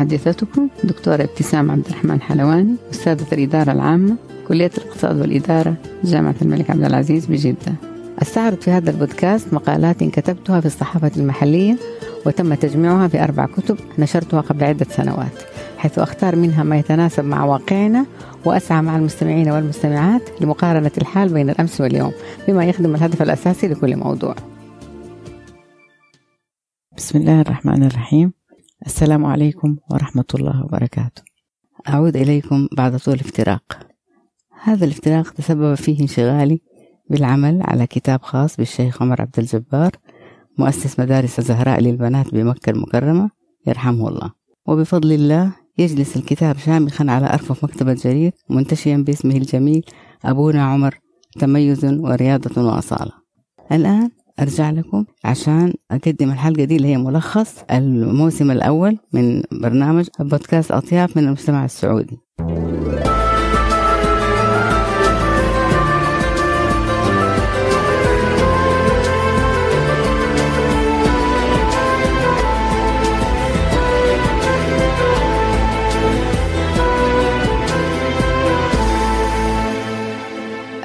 محدثتكم دكتورة ابتسام عبد الرحمن حلواني أستاذة الإدارة العامة كلية الاقتصاد والإدارة جامعة الملك عبد العزيز بجدة. أستعرض في هذا البودكاست مقالات كتبتها في الصحافة المحلية وتم تجميعها في أربع كتب نشرتها قبل عدة سنوات حيث أختار منها ما يتناسب مع واقعنا وأسعى مع المستمعين والمستمعات لمقارنة الحال بين الأمس واليوم بما يخدم الهدف الأساسي لكل موضوع. بسم الله الرحمن الرحيم. السلام عليكم ورحمة الله وبركاته. أعود إليكم بعد طول افتراق هذا الافتراق تسبب فيه انشغالي بالعمل على كتاب خاص بالشيخ عمر عبد الجبار مؤسس مدارس الزهراء للبنات بمكة المكرمة يرحمه الله. وبفضل الله يجلس الكتاب شامخا على أرفف مكتبة جرير منتشيا باسمه الجميل أبونا عمر تميز ورياضة وأصالة. الآن أرجع لكم عشان أقدم الحلقة دي اللي هي ملخص الموسم الأول من برنامج بودكاست أطياف من المجتمع السعودي.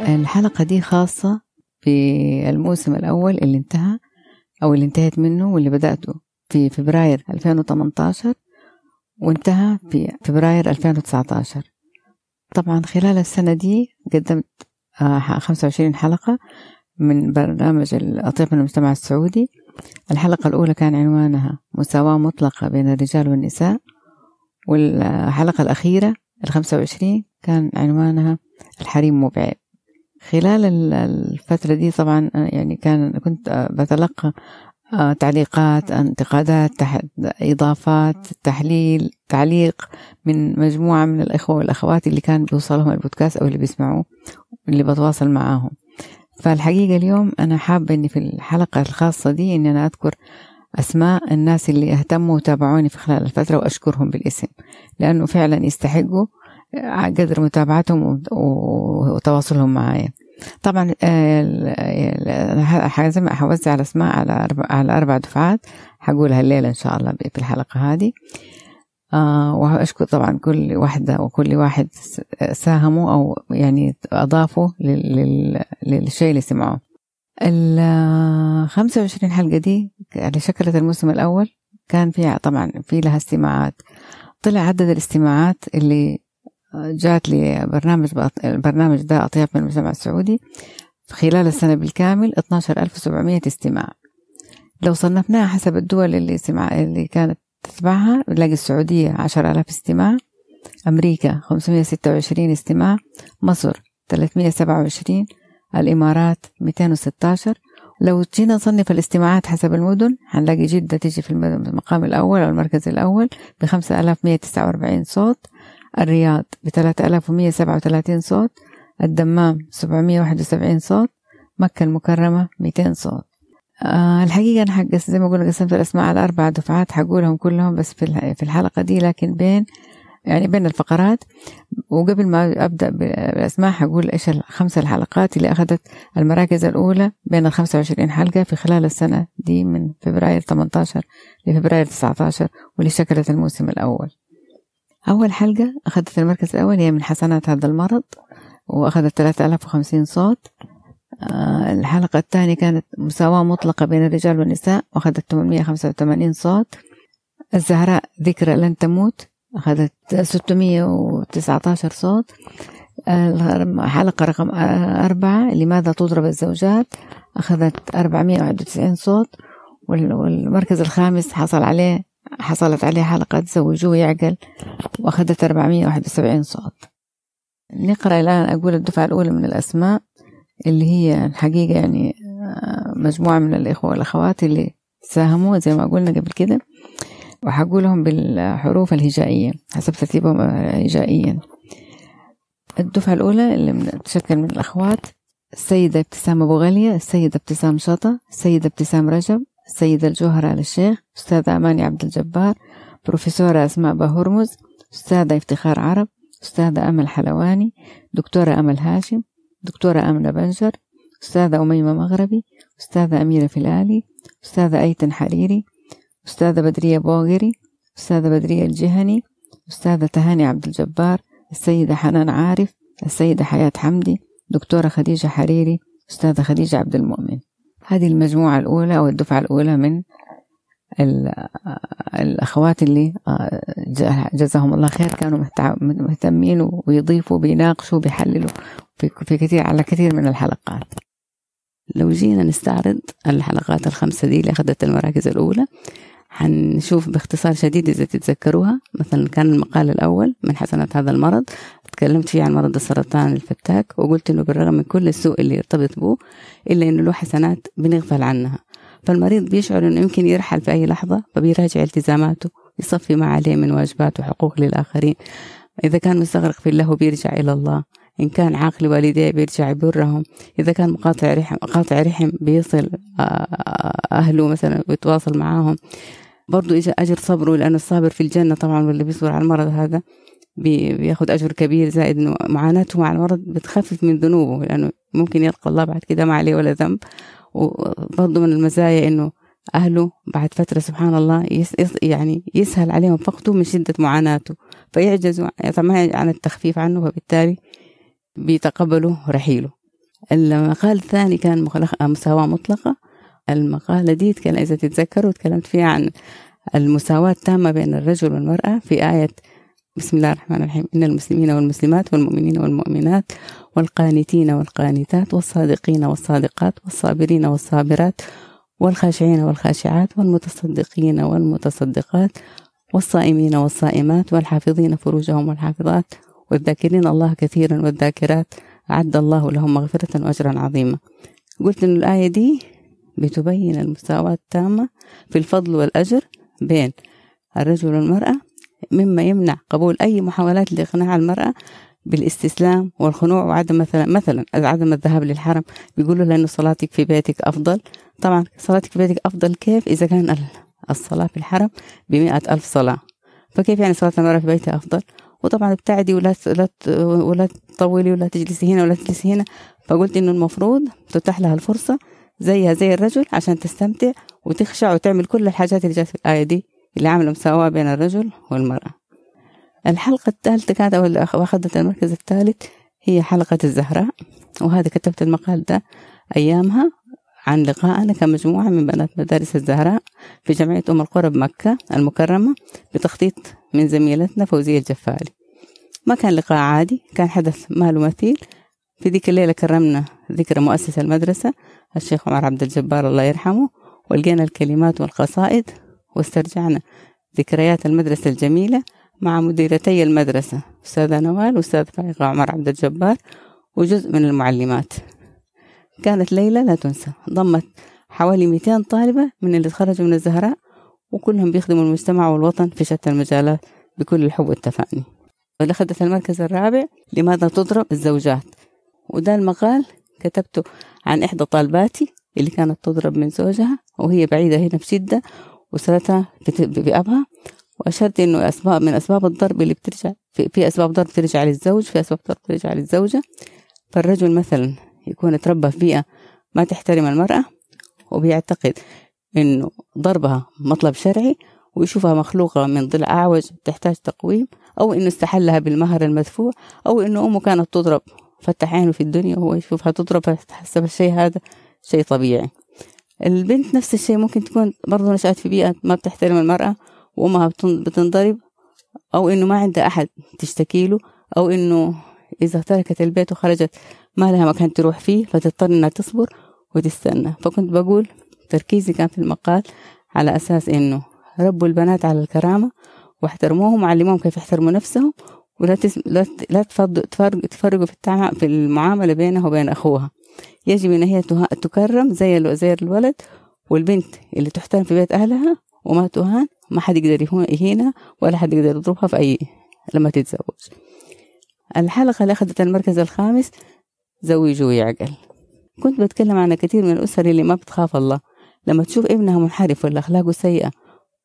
الحلقة دي خاصة بالموسم الأول اللي انتهى أو اللي انتهت منه واللي بدأته في فبراير 2018 وانتهى في فبراير 2019 طبعا خلال السنة دي قدمت 25 آه، حلقة من برنامج الأطيب من المجتمع السعودي. الحلقة الأولى كان عنوانها مساواة مطلقة بين الرجال والنساء والحلقة الأخيرة الخمسة وعشرين كان عنوانها الحريم مو بعيب خلال الفترة دي طبعا يعني كان كنت بتلقى آه، تعليقات انتقادات إضافات تحليل تعليق من مجموعة من الإخوة والأخوات اللي كان بيوصلهم البودكاست أو اللي بيسمعوه اللي بتواصل معاهم. فالحقيقة اليوم أنا حابة إني في الحلقة الخاصة دي إني أنا أذكر أسماء الناس اللي اهتموا وتابعوني في خلال الفترة وأشكرهم بالاسم لأنه فعلا يستحقوا قدر متابعتهم وتواصلهم معايا. طبعا حازم حوزع الاسماء على أربع على أربع دفعات حقولها الليلة إن شاء الله في الحلقة هذه. آه وأشكر طبعا كل واحدة وكل واحد ساهموا أو يعني اضافوا للشيء اللي سمعوه. ال 25 حلقة دي اللي شكلت الموسم الأول كان فيها طبعا في لها استماعات. طلع عدد الاستماعات اللي جات لي برنامج البرنامج ده أطياب من المجتمع السعودي خلال السنة بالكامل 12700 استماع. لو صنفناها حسب الدول اللي سمع اللي كانت تتبعها نلاقي السعودية 10000 استماع أمريكا 526 استماع مصر 327 الإمارات 216 لو جينا نصنف الاستماعات حسب المدن حنلاقي جدة تيجي في المقام الأول أو المركز الأول ب 5149 صوت الرياض ب 3137 صوت الدمام 771 صوت مكة المكرمة 200 صوت. آه الحقيقة أنا حق زي ما قلنا قسمت الأسماء على أربع دفعات حقولهم كلهم بس في الحلقة دي لكن بين يعني بين الفقرات. وقبل ما أبدأ بالأسماء حقول إيش الخمسة الحلقات اللي أخذت المراكز الأولى بين الخمسة وعشرين حلقة في خلال السنة دي من فبراير 18 لفبراير 19 واللي شكلت الموسم الأول. أول حلقة أخذت المركز الأول هي من حسنات هذا المرض وأخذت 3050 صوت. آه، الحلقة الثانية كانت مساواة مطلقة بين الرجال والنساء وأخذت 885 صوت. الزهراء ذكرى لن تموت أخذت 619 صوت. الحلقة رقم أربعة لماذا تضرب الزوجات؟ أخذت 491 صوت. والمركز الخامس حصل عليه حصلت عليه حلقة زوجوه يعقل وأخذت 471 صوت. نقرأ الآن أقول الدفعة الأولى من الأسماء اللي هي الحقيقة يعني آه، مجموعة من الإخوة والأخوات اللي ساهموا زي ما قلنا قبل كده. وحقولهم بالحروف الهجائية حسب ترتيبهم هجائيا. الدفعة الأولى اللي تشكل من الأخوات السيدة ابتسام أبو غالية السيدة ابتسام شطة السيدة ابتسام رجب السيدة الجوهرة آل الشيخ أستاذة أماني عبد الجبار بروفيسورة أسماء بهرمز أستاذة افتخار عرب أستاذة أمل حلواني دكتورة أمل هاشم دكتورة أمنة بنجر أستاذة أميمة مغربي أستاذة أميرة فلالي أستاذة أيتن حريري أستاذة بدرية بوغري أستاذة بدرية الجهني أستاذة تهاني عبد الجبار السيدة حنان عارف السيدة حياة حمدي دكتورة خديجة حريري أستاذة خديجة عبد المؤمن. هذه المجموعة الأولى أو الدفعة الأولى من الأخوات اللي آه، جزاهم الله خير. كانوا مهتمين ويضيفوا بيناقشوا بيحللوا في كثير على كثير من الحلقات. لو جينا نستعرض الحلقات الخمسة دي اللي أخذت المراكز الأولى حنشوف باختصار شديد إذا تتذكروها. مثلا كان المقال الأول من حسنات هذا المرض تكلمت فيه عن مرض السرطان الفتاك وقلت إنه بالرغم من كل السوء اللي يرتبط به إلا إنه له حسنات بنغفل عنها. فالمريض بيشعر إنه يمكن يرحل في أي لحظة فبيراجع التزاماته يصفي ما عليه من واجبات وحقوق للآخرين. إذا كان مستغرق في الله بيرجع إلى الله. إن كان عاقل والديه بيرجع يبرهم. إذا كان مقاطع رحم قاطع رحم بيصل آه، أهله مثلا ويتواصل معاهم. برضو أجر صبره لأنه الصابر في الجنة طبعا واللي بيصبر على المرض هذا. بياخد أجر كبير زائد إنه معاناته مع المرض بتخفف من ذنوبه لأنه ممكن يلقى الله بعد كده ما عليه ولا ذنب. وبرضو من المزايا إنه أهله بعد فترة سبحان الله يس يعني يسهل عليهم فقده من شدة معاناته فيعجزوا عن التخفيف عنه وبالتالي بيتقبلوا رحيله. المقال الثاني كان مساواة مطلقة. المقالة دي كان إذا تتذكروا تكلمت فيها عن المساواة التامة بين الرجل والمرأة في آية بسم الله الرحمن الرحيم. إن المسلمين والمسلمات والمؤمنين والمؤمنات والقانتين والقانتات والصادقين والصادقات والصابرين والصابرات والخاشعين والخاشعات والمتصدقين والمتصدقات والصائمين والصائمات والحافظين فروجهم والحافظات والذاكرين الله كثيرا والذاكرات أعد الله لهم مغفرة وأجرا عظيما. قلت إن الآية دي بتبين المساواة التامة في الفضل والأجر بين الرجل والمرأة مما يمنع قبول أي محاولات لإقناع المرأة بالاستسلام والخنوع وعدم مثلا مثلا عدم الذهاب للحرم. بيقولوا لأنه صلاتك في بيتك أفضل. طبعا صلاتك في بيتك أفضل كيف؟ إذا كان الصلاة في الحرم بمئة ألف صلاة. فكيف يعني صلاة المرأة في بيتها أفضل؟ وطبعا ابتعدي ولا ولا ولا تطولي ولا تجلسي هنا ولا تجلسي هنا. فقلت إنه المفروض تتاح لها الفرصة زيها زي الرجل عشان تستمتع وتخشع وتعمل كل الحاجات اللي جات في الآية دي. اللي عاملة مساواة بين الرجل والمرأة. الحلقة الثالثة كانت أو أخذت المركز الثالث هي حلقة الزهراء. وهذا كتبت المقال ده أيامها عن لقائنا كمجموعة من بنات مدارس الزهراء في جمعية أم القرى بمكة المكرمة بتخطيط من زميلتنا فوزية الجفالي. ما كان لقاء عادي كان حدث ما له مثيل في ذيك الليلة كرمنا ذكرى مؤسس المدرسة الشيخ عمر عبد الجبار الله يرحمه ولقينا الكلمات والقصائد واسترجعنا ذكريات المدرسة الجميلة مع مديرتي المدرسة أستاذة نوال وأستاذ فائقة عمر عبد الجبار وجزء من المعلمات. كانت ليلة لا تنسى ضمت حوالي 200 طالبة من اللي تخرجوا من الزهراء وكلهم بيخدموا المجتمع والوطن في شتى المجالات بكل الحب والتفاني. ودخلت المركز الرابع لماذا تضرب الزوجات؟ وده المقال كتبته عن إحدى طالباتي اللي كانت تضرب من زوجها وهي بعيدة هنا بشدة وصلتها بأبها. وأشرت إنه أسباب من أسباب الضرب اللي بترجع في, في أسباب ضرب ترجع للزوج في أسباب ضرب ترجع للزوجة. فالرجل مثلا يكون اتربى في بيئة ما تحترم المرأة وبيعتقد إنه ضربها مطلب شرعي ويشوفها مخلوقة من ضلع أعوج تحتاج تقويم أو إنه استحلها بالمهر المدفوع أو إنه أمه كانت تضرب فتح عينه في الدنيا وهو يشوفها تضرب فحسب الشيء هذا شيء طبيعي. البنت نفس الشيء ممكن تكون برضو نشأت في بيئة ما بتحترم المرأة وأمها بتنضرب أو إنه ما عندها أحد تشتكي له أو إنه إذا تركت البيت وخرجت ما لها مكان تروح فيه فتضطر إنها تصبر وتستنى. فكنت بقول تركيزي كان في المقال على أساس إنه ربوا البنات على الكرامة واحترموهم وعلموهم كيف يحترموا نفسهم ولا تسم... لا تفرقوا في التع... في المعاملة بينها وبين أخوها. يجب إن هي تكرم زي زي الولد والبنت اللي تحترم في بيت أهلها وما تهان ما حد يقدر يهينها ولا حد يقدر يضربها في أي لما تتزوج. الحلقة اللي أخذت المركز الخامس زوجوا يعقل. كنت بتكلم عن كثير من الأسر اللي ما بتخاف الله. لما تشوف ابنها منحرف ولا أخلاقه سيئة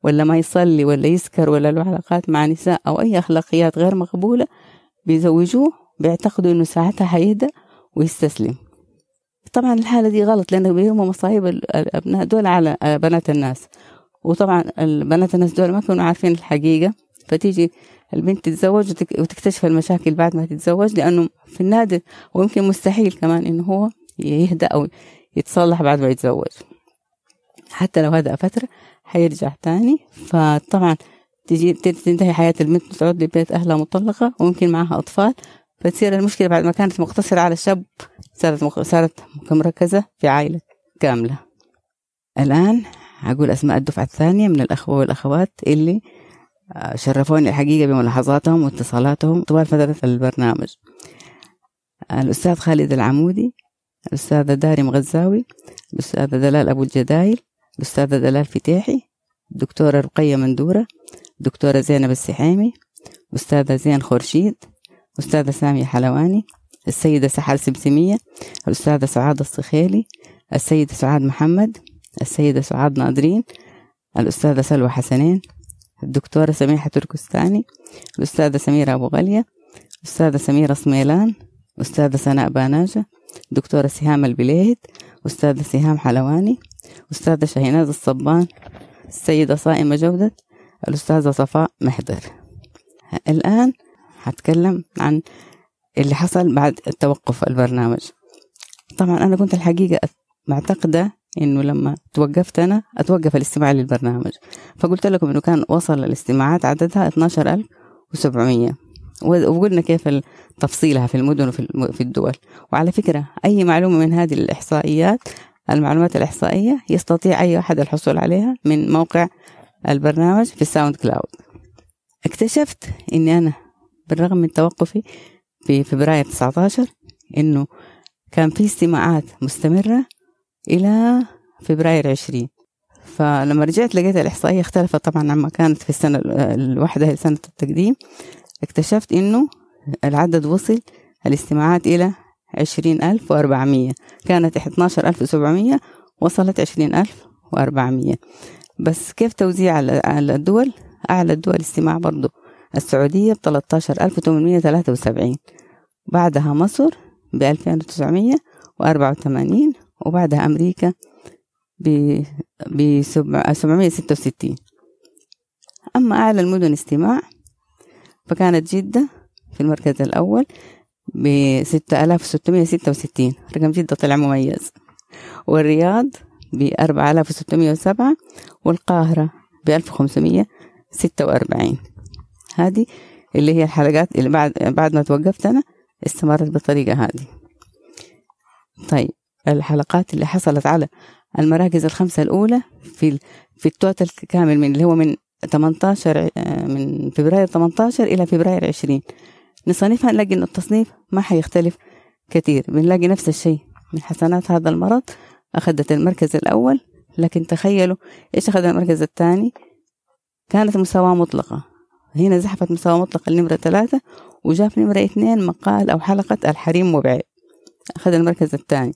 ولا ما يصلي ولا يسكر ولا له علاقات مع نساء أو أي أخلاقيات غير مقبولة بيزوجوه بيعتقدوا إنه ساعتها حيهدى ويستسلم. طبعا الحالة دي غلط لأنه بيرموا مصايب الأبناء دول على بنات الناس. وطبعا البنات الناس دول ما كانوا عارفين الحقيقة. فتيجي البنت تتزوج وتكتشف المشاكل بعد ما تتزوج لأنه في النادر ويمكن مستحيل كمان إنه هو يهدأ أو يتصلح بعد ما يتزوج. حتى لو هدأ فترة حيرجع تاني. فطبعا تجي تنتهي حياة البنت تعود لبيت أهلها مطلقة وممكن معها أطفال. فتصير المشكلة بعد ما كانت مقتصرة على الشاب صارت. صارت مركزة في عائلة كاملة الآن أقول أسماء الدفعة الثانية من الأخوة والأخوات اللي آه، شرفوني الحقيقة بملاحظاتهم واتصالاتهم طوال فترة البرنامج الأستاذ خالد العمودي الأستاذة داري غزاوي الأستاذة دلال أبو الجدايل الأستاذة دلال فتيحي الدكتورة رقية مندورة الدكتورة زينب السحيمي أستاذة زين خورشيد أستاذة سامية حلواني السيدة سحر سمسمية الأستاذة سعاد الصخيلي السيدة سعاد محمد السيدة سعاد ناظرين الأستاذة سلوى حسنين الدكتورة سميحة تركستاني الأستاذة سميرة أبو غالية الأستاذة سميرة سميلان أستاذة سناء باناجة دكتورة سهام البليهد أستاذة سهام حلواني أستاذة شاهيناز الصبان السيدة صائمة جودة الأستاذة صفاء محضر. الآن هتكلم عن اللي حصل بعد توقف البرنامج. طبعا أنا كنت الحقيقة معتقدة إنه لما توقفت أنا أتوقف الاستماع للبرنامج. فقلت لكم إنه كان وصل الاستماعات عددها 12700 وقلنا كيف تفصيلها في المدن وفي الدول. وعلى فكرة أي معلومة من هذه الإحصائيات المعلومات الإحصائية يستطيع أي أحد الحصول عليها من موقع البرنامج في ال SoundCloud. اكتشفت أني أنا بالرغم من توقفي في فبراير 19 أنه كان في استماعات مستمرة إلى فبراير 20 فلما رجعت لقيت الإحصائية اختلفت طبعا عما كانت في السنة الواحدة سنة التقديم. اكتشفت إنه العدد وصل الاستماعات إلى عشرين ألف وأربعمية. كانت اتناشر ألف وسبعمية وصلت عشرين ألف وأربعمية. بس كيف توزيع الدول؟ أعلى الدول استماع برضو. السعودية تلاتة وسبعين بعدها مصر وأربعة وثمانين وبعدها أمريكا ب ستة وستين. أما أعلى المدن استماع فكانت جدة في المركز الأول ب 6666 رقم جدة طلع مميز. والرياض ب 4607 والقاهرة ب 1546 هذه اللي هي الحلقات اللي بعد بعد ما توقفت أنا استمرت بالطريقة هذه. طيب الحلقات اللي حصلت على المراكز الخمسة الأولى في في التوتال كامل من اللي هو من 18 آه، من فبراير 18 إلى فبراير 20 نصنفها نلاقي إنه التصنيف ما حيختلف كثير. بنلاقي نفس الشيء. من حسنات هذا المرض أخذت المركز الأول لكن تخيلوا إيش أخذ المركز الثاني؟ كانت مساواة مطلقة. هنا زحفت مساواة مطلقة النمرة ثلاثة وجاء في نمرة اثنين مقال أو حلقة الحريم مبعد. أخذ المركز الثاني.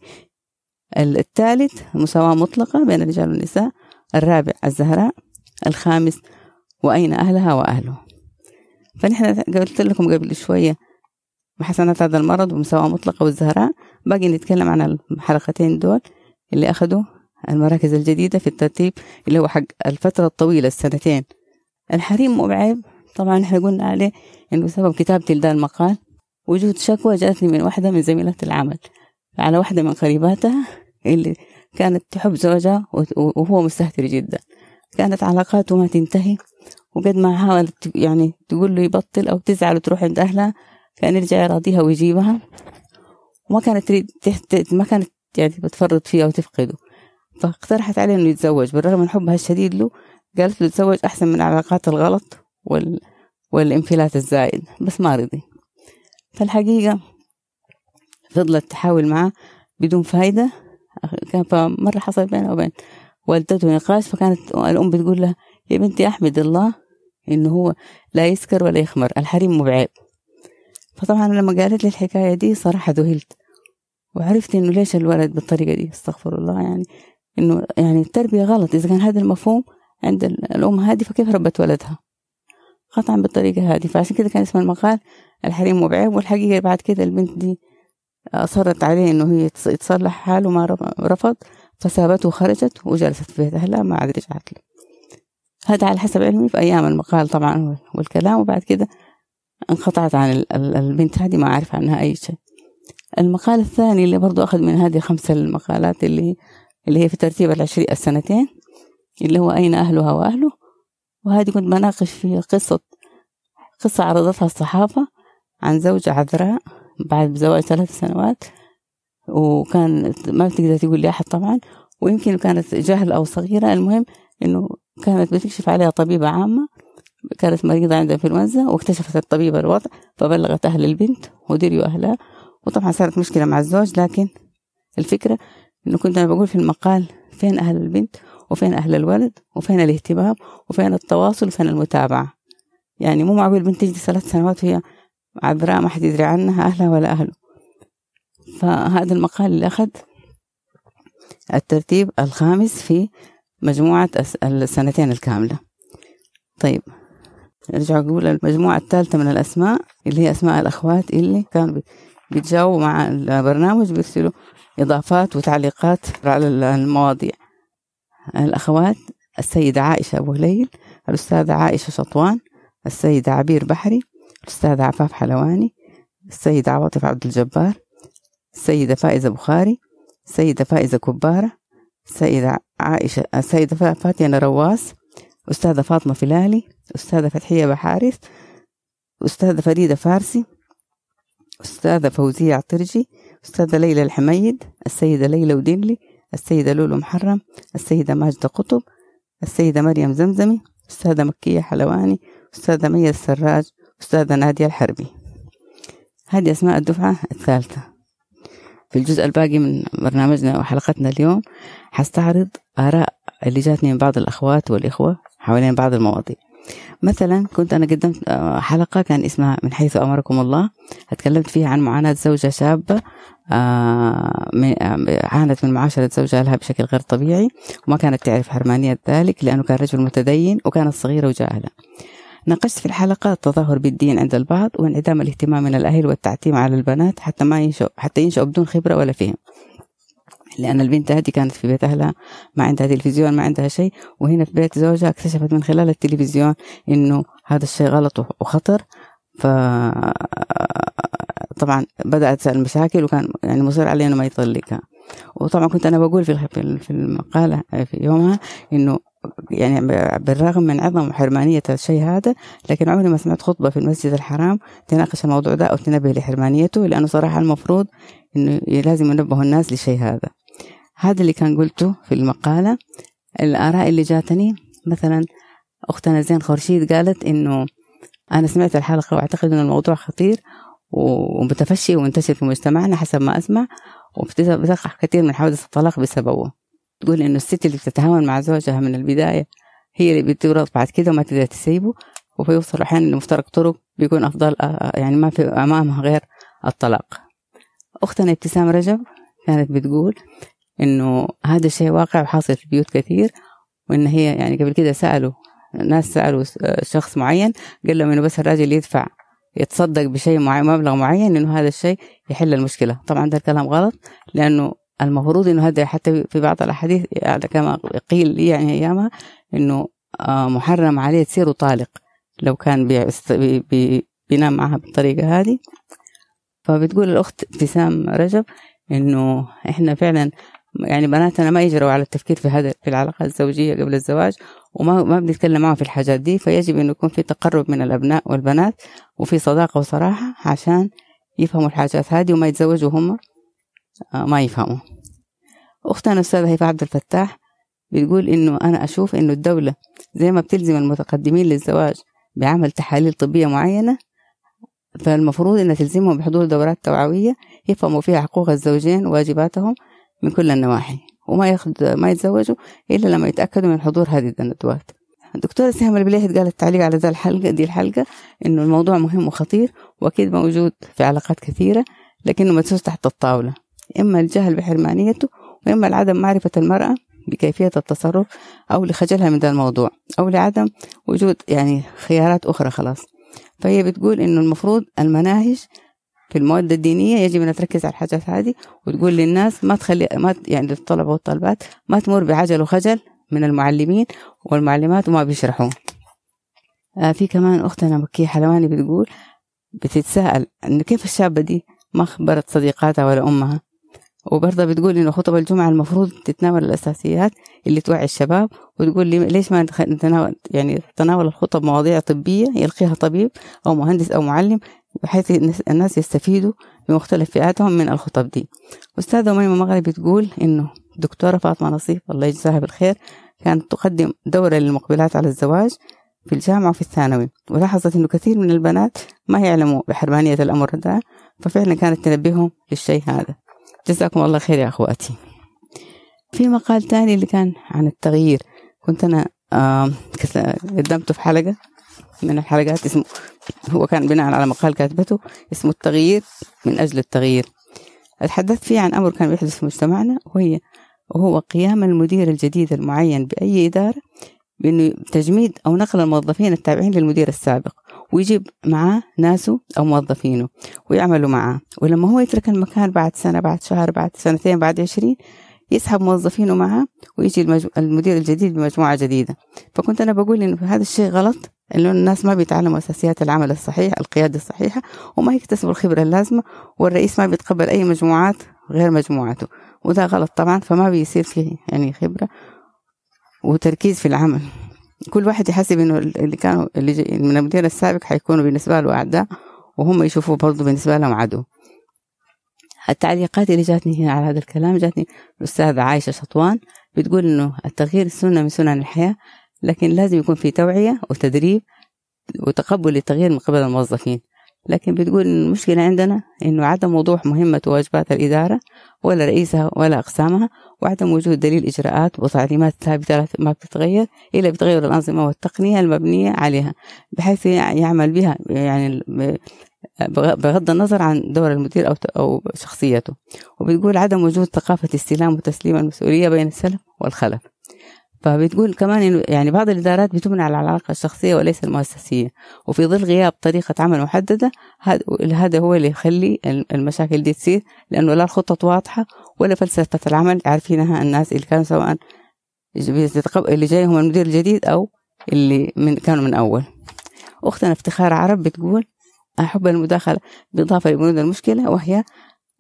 الثالث مساواة مطلقة بين الرجال والنساء. الرابع الزهراء. الخامس وأين أهلها وأهله. فنحن قلت لكم قبل شوية محسنات هذا المرض ومساواة مطلقة والزهراء. باقي نتكلم عن الحلقتين دول اللي أخذوا المراكز الجديدة في الترتيب اللي هو حق الفترة الطويلة السنتين. الحريم مو طبعا إحنا قلنا عليه إنه بسبب كتابتي لذا المقال. وجود شكوى جاتني من واحدة من زميلات العمل. على واحدة من قريباتها اللي كانت تحب زوجها وهو مستهتر جدا. كانت علاقاته ما تنتهي. وقد ما حاولت يعني تقول له يبطل أو تزعل وتروح عند أهلها كان يرجع يراضيها ويجيبها. وما كانت تريد ما كانت يعني بتفرط فيه أو تفقده. فاقترحت عليه إنه يتزوج. بالرغم من حبها الشديد له قالت له يتزوج أحسن من العلاقات الغلط. وال... والانفلات الزايد بس ما رضي. فالحقيقة فضلت تحاول معاه بدون فايدة. كان فمرة حصل بينه وبين والدته نقاش فكانت الأم بتقول لها يا بنتي أحمد الله إنه هو لا يسكر ولا يخمر الحريم مو بعيب. فطبعا لما قالت لي الحكاية دي صراحة ذهلت وعرفت إنه ليش الولد بالطريقة دي استغفر الله يعني إنه يعني التربية غلط. إذا كان هذا المفهوم عند الأم هذه فكيف ربت ولدها؟ قطعا بالطريقة هذه. فعشان كده كان اسم المقال الحريم مو بعيب والحقيقة بعد كده البنت دي أصرت عليه إنه هي تصلح حاله ما رفض فسابته وخرجت وجلست في بيت أهلها ما عاد رجعت له. هذا على حسب علمي في أيام المقال طبعا والكلام. وبعد كده انقطعت عن البنت هذه ما أعرف عنها أي شيء. المقال الثاني اللي برضو أخذ من هذه الخمسة المقالات اللي اللي هي في ترتيب العشرين السنتين اللي هو أين أهلها وأهله؟ وهذه كنت بناقش في قصة قصة عرضتها الصحافة عن زوجة عذراء بعد زواج ثلاث سنوات وكان ما بتقدر تقول لي أحد طبعا ويمكن كانت جهل أو صغيرة. المهم إنه كانت بتكشف عليها طبيبة عامة كانت مريضة عندها إنفلونزا واكتشفت الطبيبة الوضع فبلغت أهل البنت وديروا أهلها. وطبعا صارت مشكلة مع الزوج لكن الفكرة إنه كنت أنا بقول في المقال فين أهل البنت؟ وفين أهل الولد وفين الاهتمام وفين التواصل وفين المتابعة. يعني مو معقول بنت تجي ثلاث سنوات وهي عذراء ما حد يدري عنها أهلها ولا أهله. فهذا المقال اللي أخذ الترتيب الخامس في مجموعة السنتين الكاملة. طيب نرجع نقول المجموعة الثالثة من الأسماء اللي هي أسماء الأخوات اللي كانوا بيتجاوبوا مع البرنامج بيرسلوا إضافات وتعليقات على المواضيع. الأخوات السيدة عائشة أبو هليل الأستاذة عائشة شطوان السيدة عبير بحري الأستاذة عفاف حلواني السيدة عواطف عبد الجبار السيدة فائزة بخاري السيدة فائزة كبارة السيدة عائشة السيدة فاتنة رواس أستاذة فاطمة فلالي أستاذة فتحية بحارث أستاذة فريدة فارسي أستاذة فوزية عطرجي أستاذة ليلى الحميد السيدة ليلى ودنلي السيدة لولو محرم السيدة ماجدة قطب السيدة مريم زمزمي أستاذة مكية حلواني أستاذة مية السراج أستاذة نادية الحربي. هذه أسماء الدفعة الثالثة. في الجزء الباقي من برنامجنا وحلقتنا اليوم حستعرض آراء اللي جاتني من بعض الأخوات والإخوة حوالين بعض المواضيع. مثلا كنت أنا قدمت آه، حلقة كان اسمها من حيث أمركم الله اتكلمت فيها عن معاناة زوجة شابة آه، آه، عانت من معاشرة زوجها لها بشكل غير طبيعي وما كانت تعرف حرمانية ذلك لأنه كان رجل متدين وكانت صغيرة وجاهلة. ناقشت في الحلقة التظاهر بالدين عند البعض وانعدام الاهتمام من الأهل والتعتيم على البنات حتى ما ينشأ حتى ينشأوا بدون خبرة ولا فهم. لأن البنت هذه كانت في بيت أهلها ما عندها تلفزيون ما عندها شيء وهنا في بيت زوجها اكتشفت من خلال التلفزيون إنه هذا الشيء غلط وخطر. ف طبعا بدأت المشاكل وكان يعني مصر عليه إنه ما يطلقها. وطبعا كنت أنا بقول في في المقالة في يومها إنه يعني بالرغم من عظم حرمانية الشيء هذا لكن عمري ما سمعت خطبة في المسجد الحرام تناقش الموضوع ده أو تنبه لحرمانيته لأنه صراحة المفروض إنه لازم ينبهوا الناس لشيء هذا. هذا اللي كان قلته في المقالة. الآراء اللي جاتني مثلا أختنا زين خورشيد قالت إنه أنا سمعت الحلقة وأعتقد إن الموضوع خطير ومتفشي ومنتشر في مجتمعنا حسب ما أسمع وبتقع كثير من حوادث الطلاق بسببه. تقول إنه الست اللي بتتهاون مع زوجها من البداية هي اللي بتورط بعد كده وما تقدر تسيبه وفيوصل أحيانا لمفترق طرق بيكون أفضل آه، آه، يعني ما في أمامها غير الطلاق. أختنا ابتسام رجب كانت بتقول إنه هذا الشيء واقع وحاصل في بيوت كثير وإن هي يعني قبل كده سألوا ناس سألوا شخص معين قال لهم إنه بس الراجل يدفع يتصدق بشيء معين مبلغ معين إنه هذا الشيء يحل المشكلة. طبعا ده الكلام غلط لأنه المفروض إنه هذا حتى في بعض الأحاديث يعني كما قيل لي يعني أيامها إنه آه، محرم عليه تصير طالق لو كان بي بي بينام معها بالطريقة هذه. فبتقول الأخت ابتسام رجب إنه إحنا فعلا يعني بناتنا ما يجروا على التفكير في هذا في العلاقات الزوجية قبل الزواج وما ما بنتكلم معهم في الحاجات دي. فيجب إنه يكون في تقرب من الأبناء والبنات وفي صداقة وصراحة عشان يفهموا الحاجات هذه وما يتزوجوا هم آه، ما يفهموا. أختنا الأستاذة هيفاء عبد الفتاح بتقول إنه أنا أشوف إنه الدولة زي ما بتلزم المتقدمين للزواج بعمل تحاليل طبية معينة فالمفروض إنها تلزمهم بحضور دورات توعوية يفهموا فيها حقوق الزوجين وواجباتهم من كل النواحي وما ياخد ما يتزوجوا إلا لما يتأكدوا من حضور هذه الندوات الدكتورة سهام البليهد قالت تعليق على ذا الحلقة دي الحلقة إنه الموضوع مهم وخطير وأكيد موجود في علاقات كثيرة لكنه مدسوس تحت الطاولة. إما الجهل بحرمانيته وإما لعدم معرفة المرأة بكيفية التصرف أو لخجلها من ذا الموضوع أو لعدم وجود يعني خيارات أخرى خلاص. فهي بتقول إنه المفروض المناهج في المواد الدينية يجب أن تركز على الحاجات هذه وتقول للناس ما تخلي ما يعني للطلبة والطالبات ما تمر بعجل وخجل من المعلمين والمعلمات وما بيشرحوا آه في كمان أختنا مكية حلواني بتقول بتتساءل إنه كيف الشابة دي ما خبرت صديقاتها ولا أمها؟ وبرضه بتقول إنه خطب الجمعة المفروض تتناول الأساسيات اللي توعي الشباب وتقول لي ليش ما نتناول يعني تناول الخطب مواضيع طبية يلقيها طبيب أو مهندس أو معلم بحيث الناس يستفيدوا بمختلف فئاتهم من الخطب دي. أستاذة أميمة مغربي تقول إنه دكتورة فاطمة نصيف الله يجزاها بالخير كانت تقدم دورة للمقبلات على الزواج في الجامعة وفي الثانوي ولاحظت إنه كثير من البنات ما يعلموا بحرمانية الأمر ده ففعلا كانت تنبههم للشيء هذا. جزاكم الله خير يا أخواتي. في مقال تاني اللي كان عن التغيير كنت أنا قدمته في حلقة. من الحلقات اسمه هو كان بناء على مقال كاتبته اسمه التغيير من أجل التغيير. تحدثت فيه عن أمر كان بيحدث في مجتمعنا وهي وهو قيام المدير الجديد المعين بأي إدارة بأنه تجميد أو نقل الموظفين التابعين للمدير السابق ويجيب معاه ناسه أو موظفينه ويعملوا معاه. ولما هو يترك المكان بعد سنة بعد شهر بعد سنتين بعد عشرين يسحب موظفينه معاه ويجي المدير الجديد بمجموعة جديدة. فكنت أنا بقول إنه هذا الشيء غلط إنه الناس ما بيتعلموا أساسيات العمل الصحيح القيادة الصحيحة وما يكتسبوا الخبرة اللازمة والرئيس ما بيتقبل أي مجموعات غير مجموعته وده غلط طبعا فما بيصير فيه يعني خبرة وتركيز في العمل. كل واحد يحسب إنه اللي كانوا اللي من المدير السابق حيكونوا بالنسبة له أعداء وهم يشوفوا برضه بالنسبة لهم عدو. التعليقات اللي جاتني هنا على هذا الكلام جاتني الأستاذة عايشة شطوان بتقول إنه التغيير سنة من سنن الحياة لكن لازم يكون في توعية وتدريب وتقبل للتغيير من قبل الموظفين. لكن بتقول إن المشكلة عندنا إنه عدم وضوح مهمة وواجبات الإدارة ولا رئيسها ولا أقسامها وعدم وجود دليل إجراءات وتعليمات ثابتة ما بتتغير إلا بتغير الأنظمة والتقنية المبنية عليها بحيث يعمل بها يعني بغض النظر عن دور المدير أو أو شخصيته. وبتقول عدم وجود ثقافة استلام وتسليم المسؤولية بين السلف والخلف. فبتقول كمان إنه يعني بعض الإدارات بتبنى على العلاقة الشخصية وليس المؤسسية وفي ظل غياب طريقة عمل محددة هذا هو اللي يخلي المشاكل دي تصير لأنه لا الخطط واضحة ولا فلسفة العمل عارفينها الناس اللي كانوا سواء اللي جايهم المدير الجديد أو اللي من كانوا من أول. أختنا افتخار عرب بتقول أحب المداخلة باضافه لبنود المشكلة وهي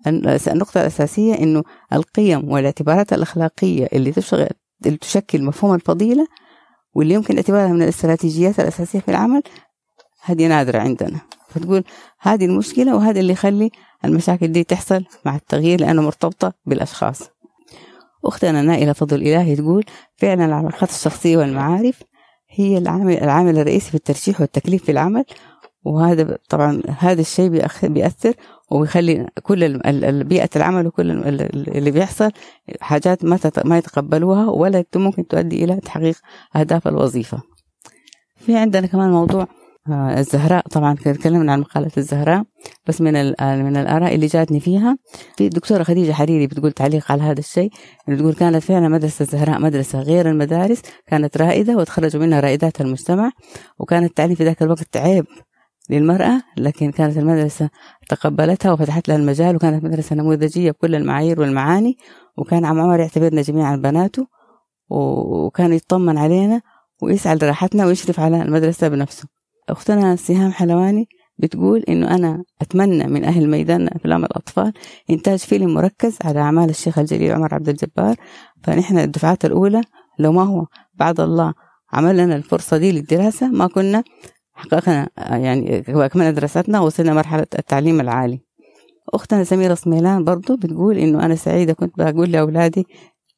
النقطة الأساسية إنه القيم والاعتبارات الأخلاقية اللي تشغل اللي تشكل مفهوم الفضيلة واللي يمكن اعتبارها من الاستراتيجيات الأساسية في العمل هذه نادرة عندنا. فتقول هذه المشكلة وهذا اللي يخلي المشاكل دي تحصل مع التغيير لأنه مرتبطة بالأشخاص. أختنا نائلة فضل إلهي تقول فعلا العلاقات الشخصية والمعارف هي العامل, العامل الرئيسي في الترشيح والتكليف في العمل وهذا طبعا هذا الشيء بيأثر ويخلي كل بيئة العمل وكل اللي بيحصل حاجات ما ما يتقبلوها ولا ممكن تؤدي إلى تحقيق أهداف الوظيفة. في عندنا كمان موضوع آه، الزهراء. طبعا تكلمنا عن مقالة الزهراء بس من من الآراء اللي جاتني فيها. في الدكتورة خديجة حريري بتقول تعليق على هذا الشيء بتقول كانت فعلا مدرسة الزهراء مدرسة غير المدارس كانت رائدة وتخرجوا منها رائدات المجتمع وكان التعليم في ذاك الوقت عيب. للمرأة لكن كانت المدرسة تقبلتها وفتحت لها المجال وكانت مدرسة نموذجية بكل المعايير والمعاني وكان عم عمر يعتبرنا جميعا بناته وكان يطمن علينا ويسعى لراحتنا ويشرف على المدرسة بنفسه. أختنا سهام حلواني بتقول إنه أنا أتمنى من أهل ميدان أفلام الأطفال إنتاج فيلم مركز على أعمال الشيخ الجليل عمر عبد الجبار. فنحن الدفعات الأولى لو ما هو بعد الله عمل لنا الفرصة دي للدراسة ما كنا حققنا يعني كملنا دراستنا وصلنا مرحلة التعليم العالي. أختنا سميرة صميلان برضو بتقول إنه أنا سعيدة كنت بقول لأولادي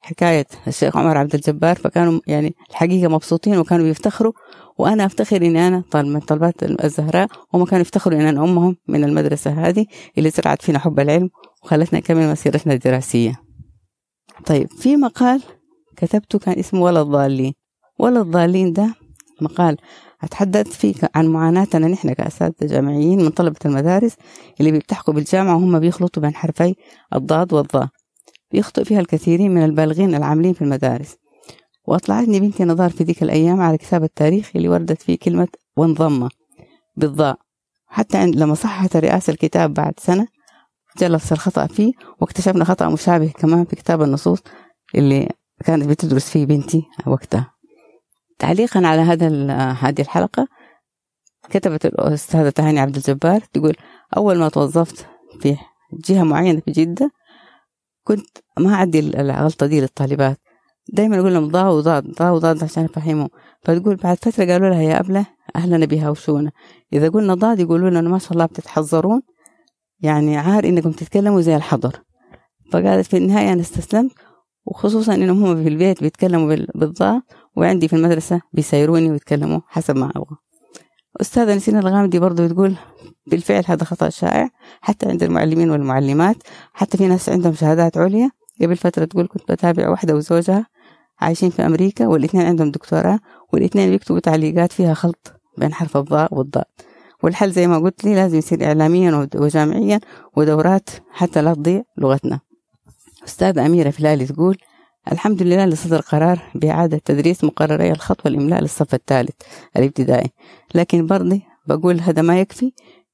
حكاية الشيخ عمر عبد الجبار فكانوا يعني الحقيقة مبسوطين وكانوا بيفتخروا وأنا أفتخر إني أنا طالب من طلبات الزهراء وهم كانوا يفتخروا إن أنا أمهم من المدرسة هذه اللي زرعت فينا حب العلم وخلتنا نكمل مسيرتنا الدراسية. طيب في مقال كتبته كان اسمه ولا الضالين. ولا الضالين ده مقال أتحدث فيه عن معاناتنا. نحن كأساتذة جامعيين من طلبة المدارس اللي بيلتحقوا بالجامعة وهم بيخلطوا بين حرفي الضاد والضاء. بيخطئ فيها الكثيرين من البالغين العاملين في المدارس. وأطلعتني بنتي نظار في ذيك الأيام على كتاب التاريخ اللي وردت فيه كلمة وانضم بالضاء. حتى عند لما صححت رئاسة الكتاب بعد سنة جلس الخطأ فيه واكتشفنا خطأ مشابه كمان في كتاب النصوص اللي كانت بتدرس فيه بنتي وقتها. تعليقا على هذا هذه الحلقة. كتبت الأستاذة تهاني عبد الجبار تقول أول ما توظفت في جهة معينة في جدة كنت ما أعدي الغلطة دي للطالبات. دايما أقول لهم ضاء وضاد ضاء وضاد عشان يفهموا. فتقول بعد فترة قالوا لها يا أبلة أهلا بها وشونا إذا قلنا ضاد يقولوا لنا ما شاء الله بتتحذرون. يعني عار إنكم تتكلموا زي الحضر. فقالت في النهاية أنا استسلمت وخصوصا إنهم هم في البيت بيتكلموا بالضاء وعندي في المدرسة بيسيروني ويتكلموا حسب ما أبغى. أستاذة نسينا الغامدي برضو تقول بالفعل هذا خطأ شائع حتى عند المعلمين والمعلمات حتى في ناس عندهم شهادات عليا. قبل فترة تقول كنت بتابع واحدة وزوجها عايشين في أمريكا والاثنين عندهم دكتوراه والاثنين بيكتبوا تعليقات فيها خلط بين حرف الضاء والضاء. والحل زي ما قلت لي لازم يصير إعلاميا وجامعيا ودورات حتى لا تضيع لغتنا. أستاذة أميرة فلالي تقول الحمد لله لصدر قرار بإعادة تدريس مقرري الخط والإملاء للصف الثالث الابتدائي. لكن برضه بقول هذا ما يكفي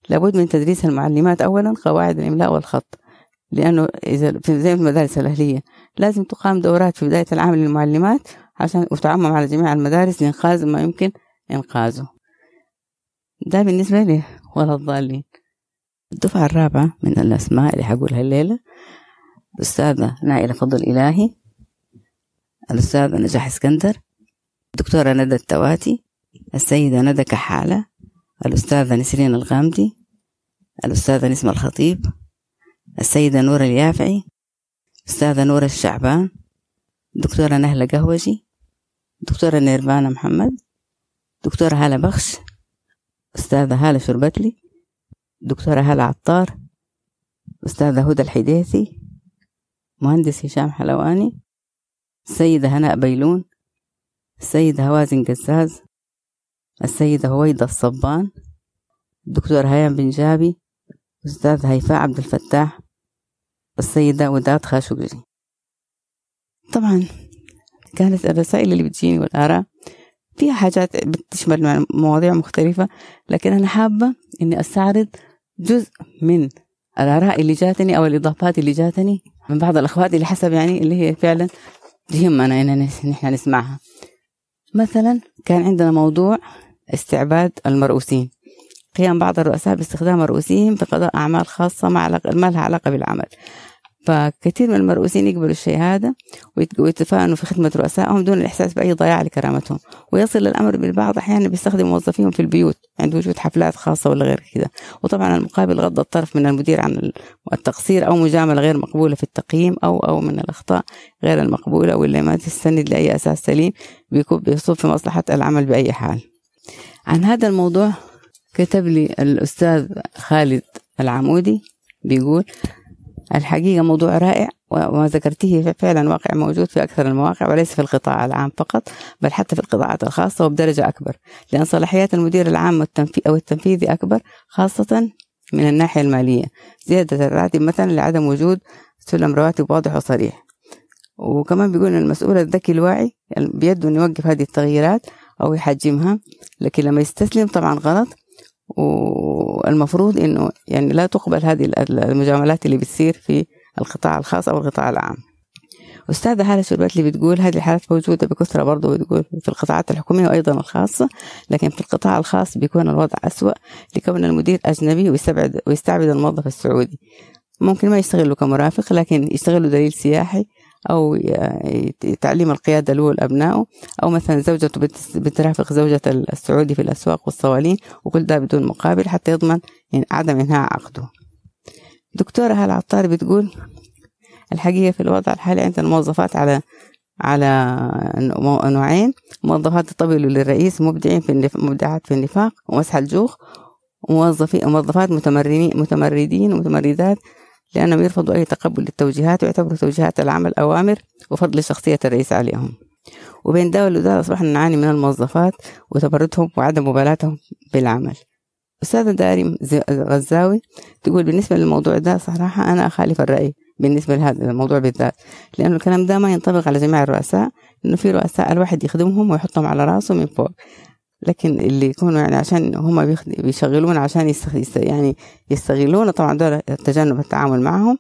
لابد من تدريس المعلمات أولا قواعد الإملاء والخط لأنه إذا في زي المدارس الأهلية لازم تقام دورات في بداية العام للمعلمات عشان وتعمم على جميع المدارس لإنقاذ ما يمكن إنقاذه. ده بالنسبة لي ولا الضالين. الدفعة الرابعة من الأسماء اللي حقولها الليلة. الأستاذة نائلة فضل إلهي الأستاذة نجاح اسكندر الدكتورة ندى التواتي السيدة ندى كحالة الأستاذة نسرين الغامدي الأستاذة نسمة الخطيب السيدة نورة اليافعي أستاذة نورة الشعبان دكتورة نهلة قهوجي دكتورة نيرفانا محمد دكتورة هالة بخش أستاذة هالة شربتلي دكتورة هالة عطار أستاذة هدى الحديثي مهندس هشام حلواني السيدة هناء بيلون السيدة هوازن قزاز السيدة هويدا الصبان الدكتور هيام بن جابي أستاذ هيفاء عبد الفتاح السيدة وداد خاشقجي. طبعا كانت الرسائل اللي بتجيني والآراء فيها حاجات بتشمل مواضيع مختلفة لكن أنا حابة إني أستعرض جزء من الآراء اللي جاتني أو الإضافات اللي جاتني من بعض الأخوات اللي حسب يعني اللي هي فعلا تهمنا إن نحن نسمعها. مثلا كان عندنا موضوع استعباد المرؤوسين. قيام بعض الرؤساء باستخدام في قضاء أعمال خاصة ما لها علاقة بالعمل. فكثير من المرؤوسين يقبلوا الشيء هذا ويتفانوا في خدمة رؤسائهم دون الإحساس بأي ضياع لكرامتهم. ويصل الأمر بالبعض أحيانا بيستخدم موظفيهم في البيوت عند وجود حفلات خاصة ولا غير كذا. وطبعا المقابل غض الطرف من المدير عن التقصير أو مجاملة غير مقبولة في التقييم أو أو من الأخطاء غير المقبولة واللي ما تستند لأي أساس سليم بيصب في مصلحة العمل بأي حال. عن هذا الموضوع كتب لي الأستاذ خالد العمودي بيقول الحقيقة موضوع رائع وما ذكرته فعلا واقع موجود في أكثر المواقع وليس في القطاع العام فقط بل حتى في القطاعات الخاصة وبدرجة أكبر لأن صلاحيات المدير العام أو التنفيذي أكبر خاصة من الناحية المالية زيادة الراتب مثلا لعدم وجود سلم رواتب واضح وصريح. وكمان بيقول أن المسؤول الذكي الواعي بيده أن يوقف هذه التغييرات أو يحجمها لكن لما يستسلم طبعا غلط والمفروض إنه يعني لا تقبل هذه المجاملات اللي بتصير في القطاع الخاص أو القطاع العام. أستاذة هالة شربتلي بتقول هذه الحالات موجودة بكثرة برضه بتقول في القطاعات الحكومية وأيضا الخاصة لكن في القطاع الخاص بيكون الوضع أسوأ لكون المدير أجنبي ويستبعد ويستعبد الموظف السعودي. ممكن ما يشتغلوا كمرافق لكن يشتغلوا دليل سياحي أو تعليم القيادة له لأبنائه أو مثلا زوجته بترافق زوجة السعودي في الأسواق والصوالين وكل ده بدون مقابل حتى يضمن عدم إنهاء عقده. دكتورة هالة عطار بتقول الحقيقة في الوضع الحالي عندنا موظفات على على نوعين موظفات تطبلوا للرئيس مبدعين في مبدعات في النفاق ومسح الجوخ وموظفين موظفات متمردين ومتمردات لأنهم يرفضوا أي تقبل للتوجيهات ويعتبروا توجيهات العمل أوامر وفضل شخصية الرئيس عليهم. وبين ده وده أصبحنا نعاني من الموظفات وتمردهم وعدم مبالاتهم بالعمل. أستاذة داري غزاوي تقول بالنسبة للموضوع ده صراحة أنا أخالف الرأي بالنسبة لهذا الموضوع بالذات لأنه الكلام ده ما ينطبق على جميع الرؤساء إنه في رؤساء الواحد يخدمهم ويحطهم على رأسه من فوق. لكن اللي يكونوا يعني عشان هم بيشغلون عشان يستغ... يعني يستغلون طبعا دول تجنب التعامل معهم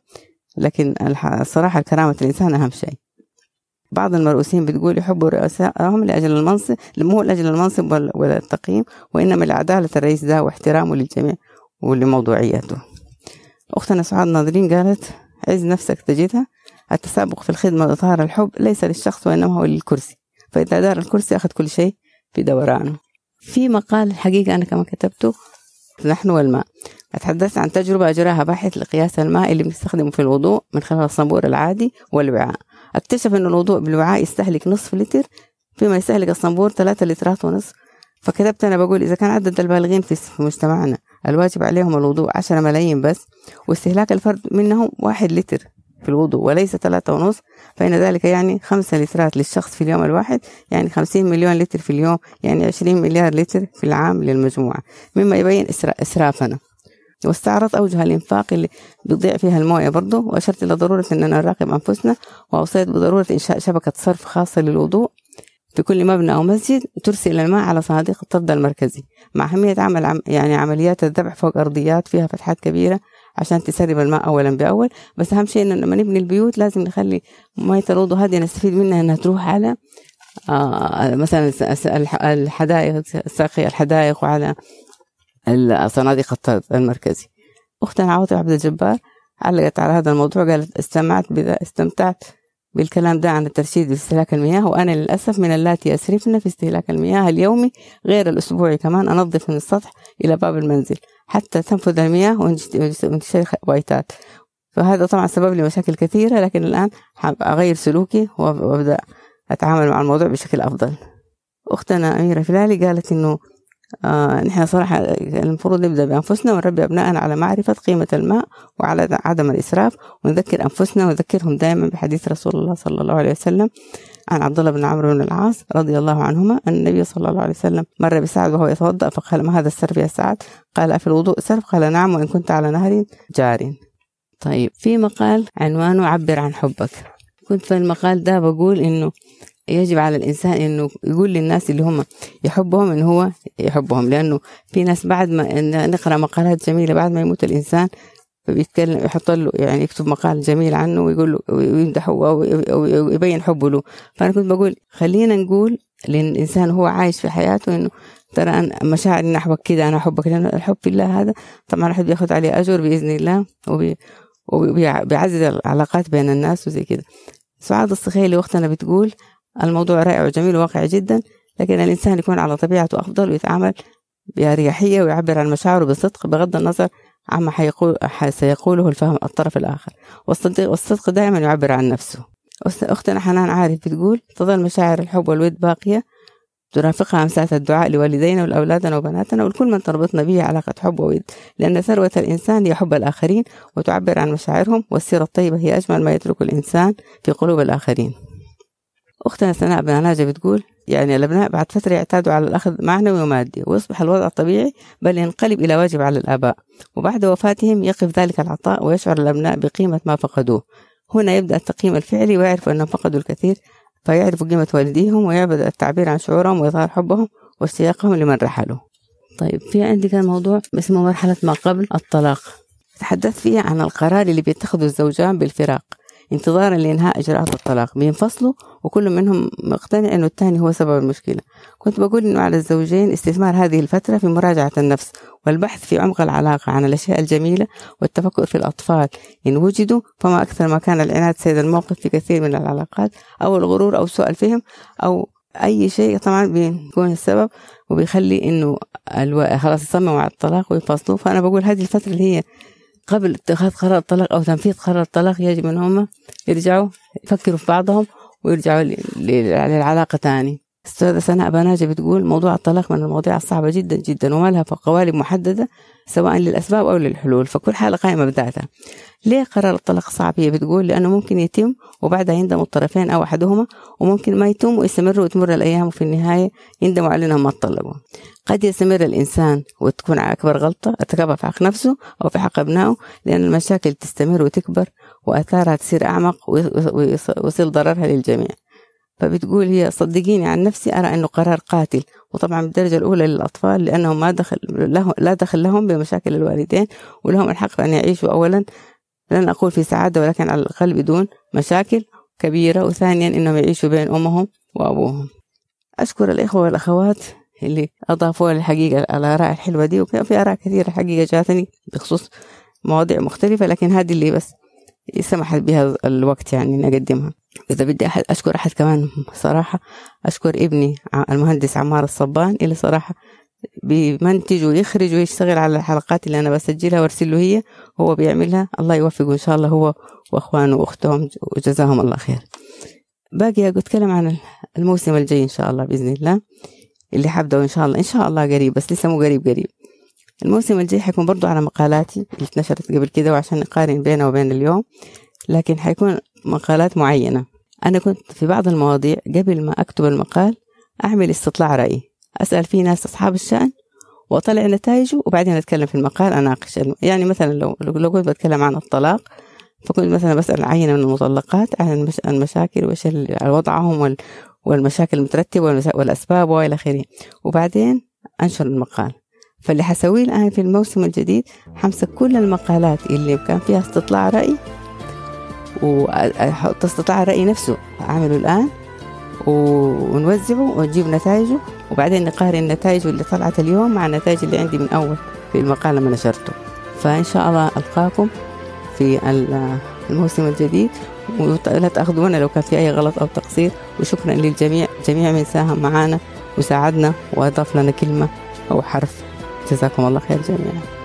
لكن الصراحة كرامة الإنسان أهم شيء. بعض المرؤوسين بتقول يحبوا رؤسائهم لأجل المنصب مو لأجل المنصب ولا التقييم وإنما لعدالة الرئيس ده واحترامه للجميع ولموضوعيته. أختنا سعاد ناظرين قالت عز نفسك تجدها. التسابق في الخدمة وإظهار الحب ليس للشخص وإنما هو للكرسي. فإذا دار الكرسي أخذ كل شيء في دورانه. في مقال الحقيقة أنا كمان كتبته نحن والماء. أتحدث عن تجربة أجراها باحث لقياس الماء اللي بنستخدمه في الوضوء من خلال الصنبور العادي والوعاء. اكتشف أن الوضوء بالوعاء يستهلك نصف لتر فيما يستهلك الصنبور ثلاثة لترات ونصف. فكتبت أنا بقول إذا كان عدد البالغين في مجتمعنا الواجب عليهم الوضوء عشرة ملايين بس واستهلاك الفرد منهم واحد لتر. في الوضوء وليس ثلاثة ونص فإن ذلك يعني خمسة لترات للشخص في اليوم الواحد يعني خمسين مليون لتر في اليوم يعني عشرين مليار لتر في العام للمجموعة. مما يبين إسرافنا. واستعرض أوجه الإنفاق اللي بيضيع فيها الموية برضه وأشرت إلى ضرورة أننا نراقب أنفسنا وأوصيت بضرورة إنشاء شبكة صرف خاصة للوضوء في كل مبنى أو مسجد ترسل الماء على صناديق الطرد المركزي. مع أهمية عمل عم يعني عمليات الذبح فوق أرضيات فيها فتحات كبيرة عشان تسرب الماء أولا بأول. بس أهم شيء إنه لما نبني البيوت لازم نخلي مية الوضوء هذه نستفيد منها إنها تروح على آه مثلا الحدائق ساقي الحدائق وعلى صناديق الطرد المركزي. أختنا عاطفة عبد الجبار علقت على هذا الموضوع قالت استمعت بذا استمتعت بالكلام ده عن الترشيد باستهلاك المياه وأنا للأسف من اللاتي أسرفن في استهلاك المياه اليومي غير الأسبوعي كمان أنظف من السطح إلى باب المنزل حتى تنفذ المياه وانتشار وايتات فهذا طبعا سبب لي مشاكل كثيرة لكن الآن أغير سلوكي وأبدأ أتعامل مع الموضوع بشكل أفضل. أختنا أميرة فلالي قالت إنه آه نحن صراحة المفروض نبدأ بأنفسنا ونربي أبنائنا على معرفة قيمة الماء وعلى عدم الإسراف ونذكر أنفسنا ونذكرهم دائما بحديث رسول الله صلى الله عليه وسلم عن عبد الله بن عمرو بن العاص رضي الله عنهما أن النبي صلى الله عليه وسلم مر بسعد وهو يتوضأ فقال ما هذا السرف يا سعد؟ قال في الوضوء سرف قال نعم وإن كنت على نهر جار. طيب في مقال عنوانه عبر عن حبك. كنت في المقال ده بقول إنه يجب على الإنسان إنه يقول للناس اللي هم يحبهم إنه هو يحبهم لأنه في ناس بعد ما نقرأ مقالات جميلة بعد ما يموت الإنسان فبيتكلم يحط له يعني يكتب مقال جميل عنه ويقول له ويمدحه أو يبين حبه له. فأنا كنت بقول خلينا نقول للإنسان هو عايش في حياته إنه ترى أنا مشاعر نحوك كده أنا أحبك لأن الحب في الله هذا طبعا الواحد بياخد عليه أجر بإذن الله وبي وبيعزز العلاقات بين الناس وزي كده. سعاد الصخيلي وقتنا بتقول الموضوع رائع وجميل وواقعي جدا لكن الإنسان يكون على طبيعته أفضل ويتعامل بأريحية ويعبر عن مشاعره بصدق بغض النظر عما حيقول سيقوله الفهم الطرف الآخر. والصدق, والصدق دائما يعبر عن نفسه. أختنا حنان عارف بتقول تظل مشاعر الحب والود باقية ترافقها أمسات الدعاء لوالدينا ولأولادنا وبناتنا ولكل من تربطنا به علاقة حب وود لأن ثروة الإنسان هي حب الآخرين وتعبر عن مشاعرهم والسيرة الطيبة هي أجمل ما يترك الإنسان في قلوب الآخرين. أختنا سناء بناناجة بتقول يعني الأبناء بعد فترة يعتادوا على الأخذ معنوي ومادي ويصبح الوضع طبيعي بل ينقلب إلى واجب على الآباء. وبعد وفاتهم يقف ذلك العطاء ويشعر الأبناء بقيمة ما فقدوه. هنا يبدأ التقييم الفعلي ويعرفوا أنهم فقدوا الكثير فيعرفوا قيمة والديهم ويبدأ التعبير عن شعورهم وإظهار حبهم واشتياقهم لمن رحلوا. طيب في عندي كان موضوع اسمه مرحلة ما قبل الطلاق. تحدثت فيه عن القرار اللي بيتخذه الزوجان بالفراق. انتظارا لإنهاء إجراءات الطلاق. بينفصلوا وكل منهم مقتنع أنه الثاني هو سبب المشكلة. كنت بقول أنه على الزوجين استثمار هذه الفترة في مراجعة النفس والبحث في عمق العلاقة عن الأشياء الجميلة والتفكر في الأطفال. إن وجدوا فما أكثر ما كان العناد سيد الموقف في كثير من العلاقات أو الغرور أو سوء الفهم أو أي شيء. طبعا بيكون السبب وبيخلي إنه. خلاص يصمموا على الطلاق وينفصلوا. فأنا بقول هذه الفترة اللي هي قبل اتخاذ قرار الطلاق أو تنفيذ قرار الطلاق يجب أن هم يرجعوا يفكروا في بعضهم ويرجعوا للعلاقة تاني أستاذة سناء بناجة بتقول موضوع الطلاق من المواضيع الصعبة جدا جدا وما لها قوالب محددة سواء للأسباب أو للحلول فكل حالة قائمة بذاتها. ليه قرار الطلاق صعب؟ هي بتقول لأنه ممكن يتم وبعدها يندم الطرفين أو أحدهما وممكن ما يتم ويستمر وتمر الأيام وفي النهاية يندموا على أنهم ما طلقوا قد يستمر الإنسان وتكون أكبر غلطة ارتكبها في حق نفسه أو في حق أبنائه لأن المشاكل تستمر وتكبر وآثارها تصير أعمق ويصير ضررها للجميع. فبتقول هي صدقيني عن نفسي أرى أنه قرار قاتل. وطبعا بالدرجة الأولى للأطفال لأنهم ما دخل له لا دخل لهم بمشاكل الوالدين ولهم الحق أن يعيشوا أولا. لن أقول في سعادة ولكن على الأقل بدون مشاكل كبيرة. وثانيا إنهم يعيشوا بين أمهم وأبوهم. أشكر الإخوة والأخوات اللي أضافوا الحقيقة الآراء الحلوة دي. وفي آراء كثيرة حقيقة جاتني بخصوص مواضيع مختلفة لكن هذه اللي بس. سمحت بها الوقت يعني نقدمها إذا بدي أحد أشكر أحد كمان صراحة. أشكر ابني المهندس عمار الصبان اللي صراحة. بيمنتج ويخرج ويشتغل على الحلقات اللي أنا بسجلها وأرسل له هي هو بيعملها. الله يوفقه إن شاء الله هو وأخوانه وأختهم. وجزاهم الله خير. باقي أتكلم عن الموسم الجاي إن شاء الله بإذن الله. اللي حبدأ إن شاء الله إن شاء الله قريب بس لسه مو قريب قريب. الموسم الجاي حيكون برضو على مقالاتي اللي اتنشرت قبل كده وعشان نقارن بينها وبين اليوم لكن حيكون مقالات معينة. أنا كنت في بعض المواضيع قبل ما أكتب المقال أعمل استطلاع رأي أسأل فيه ناس أصحاب الشأن وأطلع نتائجه وبعدين أتكلم في المقال أناقش يعني مثلا لو لو كنت بتكلم عن الطلاق فكنت مثلا بسأل عينة من المطلقات عن المشاكل وإيش وضعهم والمشاكل المترتبة والأسباب وإلى آخره. وبعدين أنشر المقال. فاللي حسويه الآن في الموسم الجديد حمسك كل المقالات اللي كان فيها استطلاع رأي وأحط استطلاع الرأي نفسه أعمله الآن ونوزعه ونجيب نتائجه وبعدين نقارن النتائج اللي طلعت اليوم مع النتائج اللي عندي من أول في المقال لما نشرته. فإن شاء الله ألقاكم في الموسم الجديد ولا تأخذونا لو كان في أي غلط أو تقصير. وشكرا للجميع جميع من ساهم معنا وساعدنا وأضاف لنا كلمة أو حرف. جزاكم الله خير جميعا.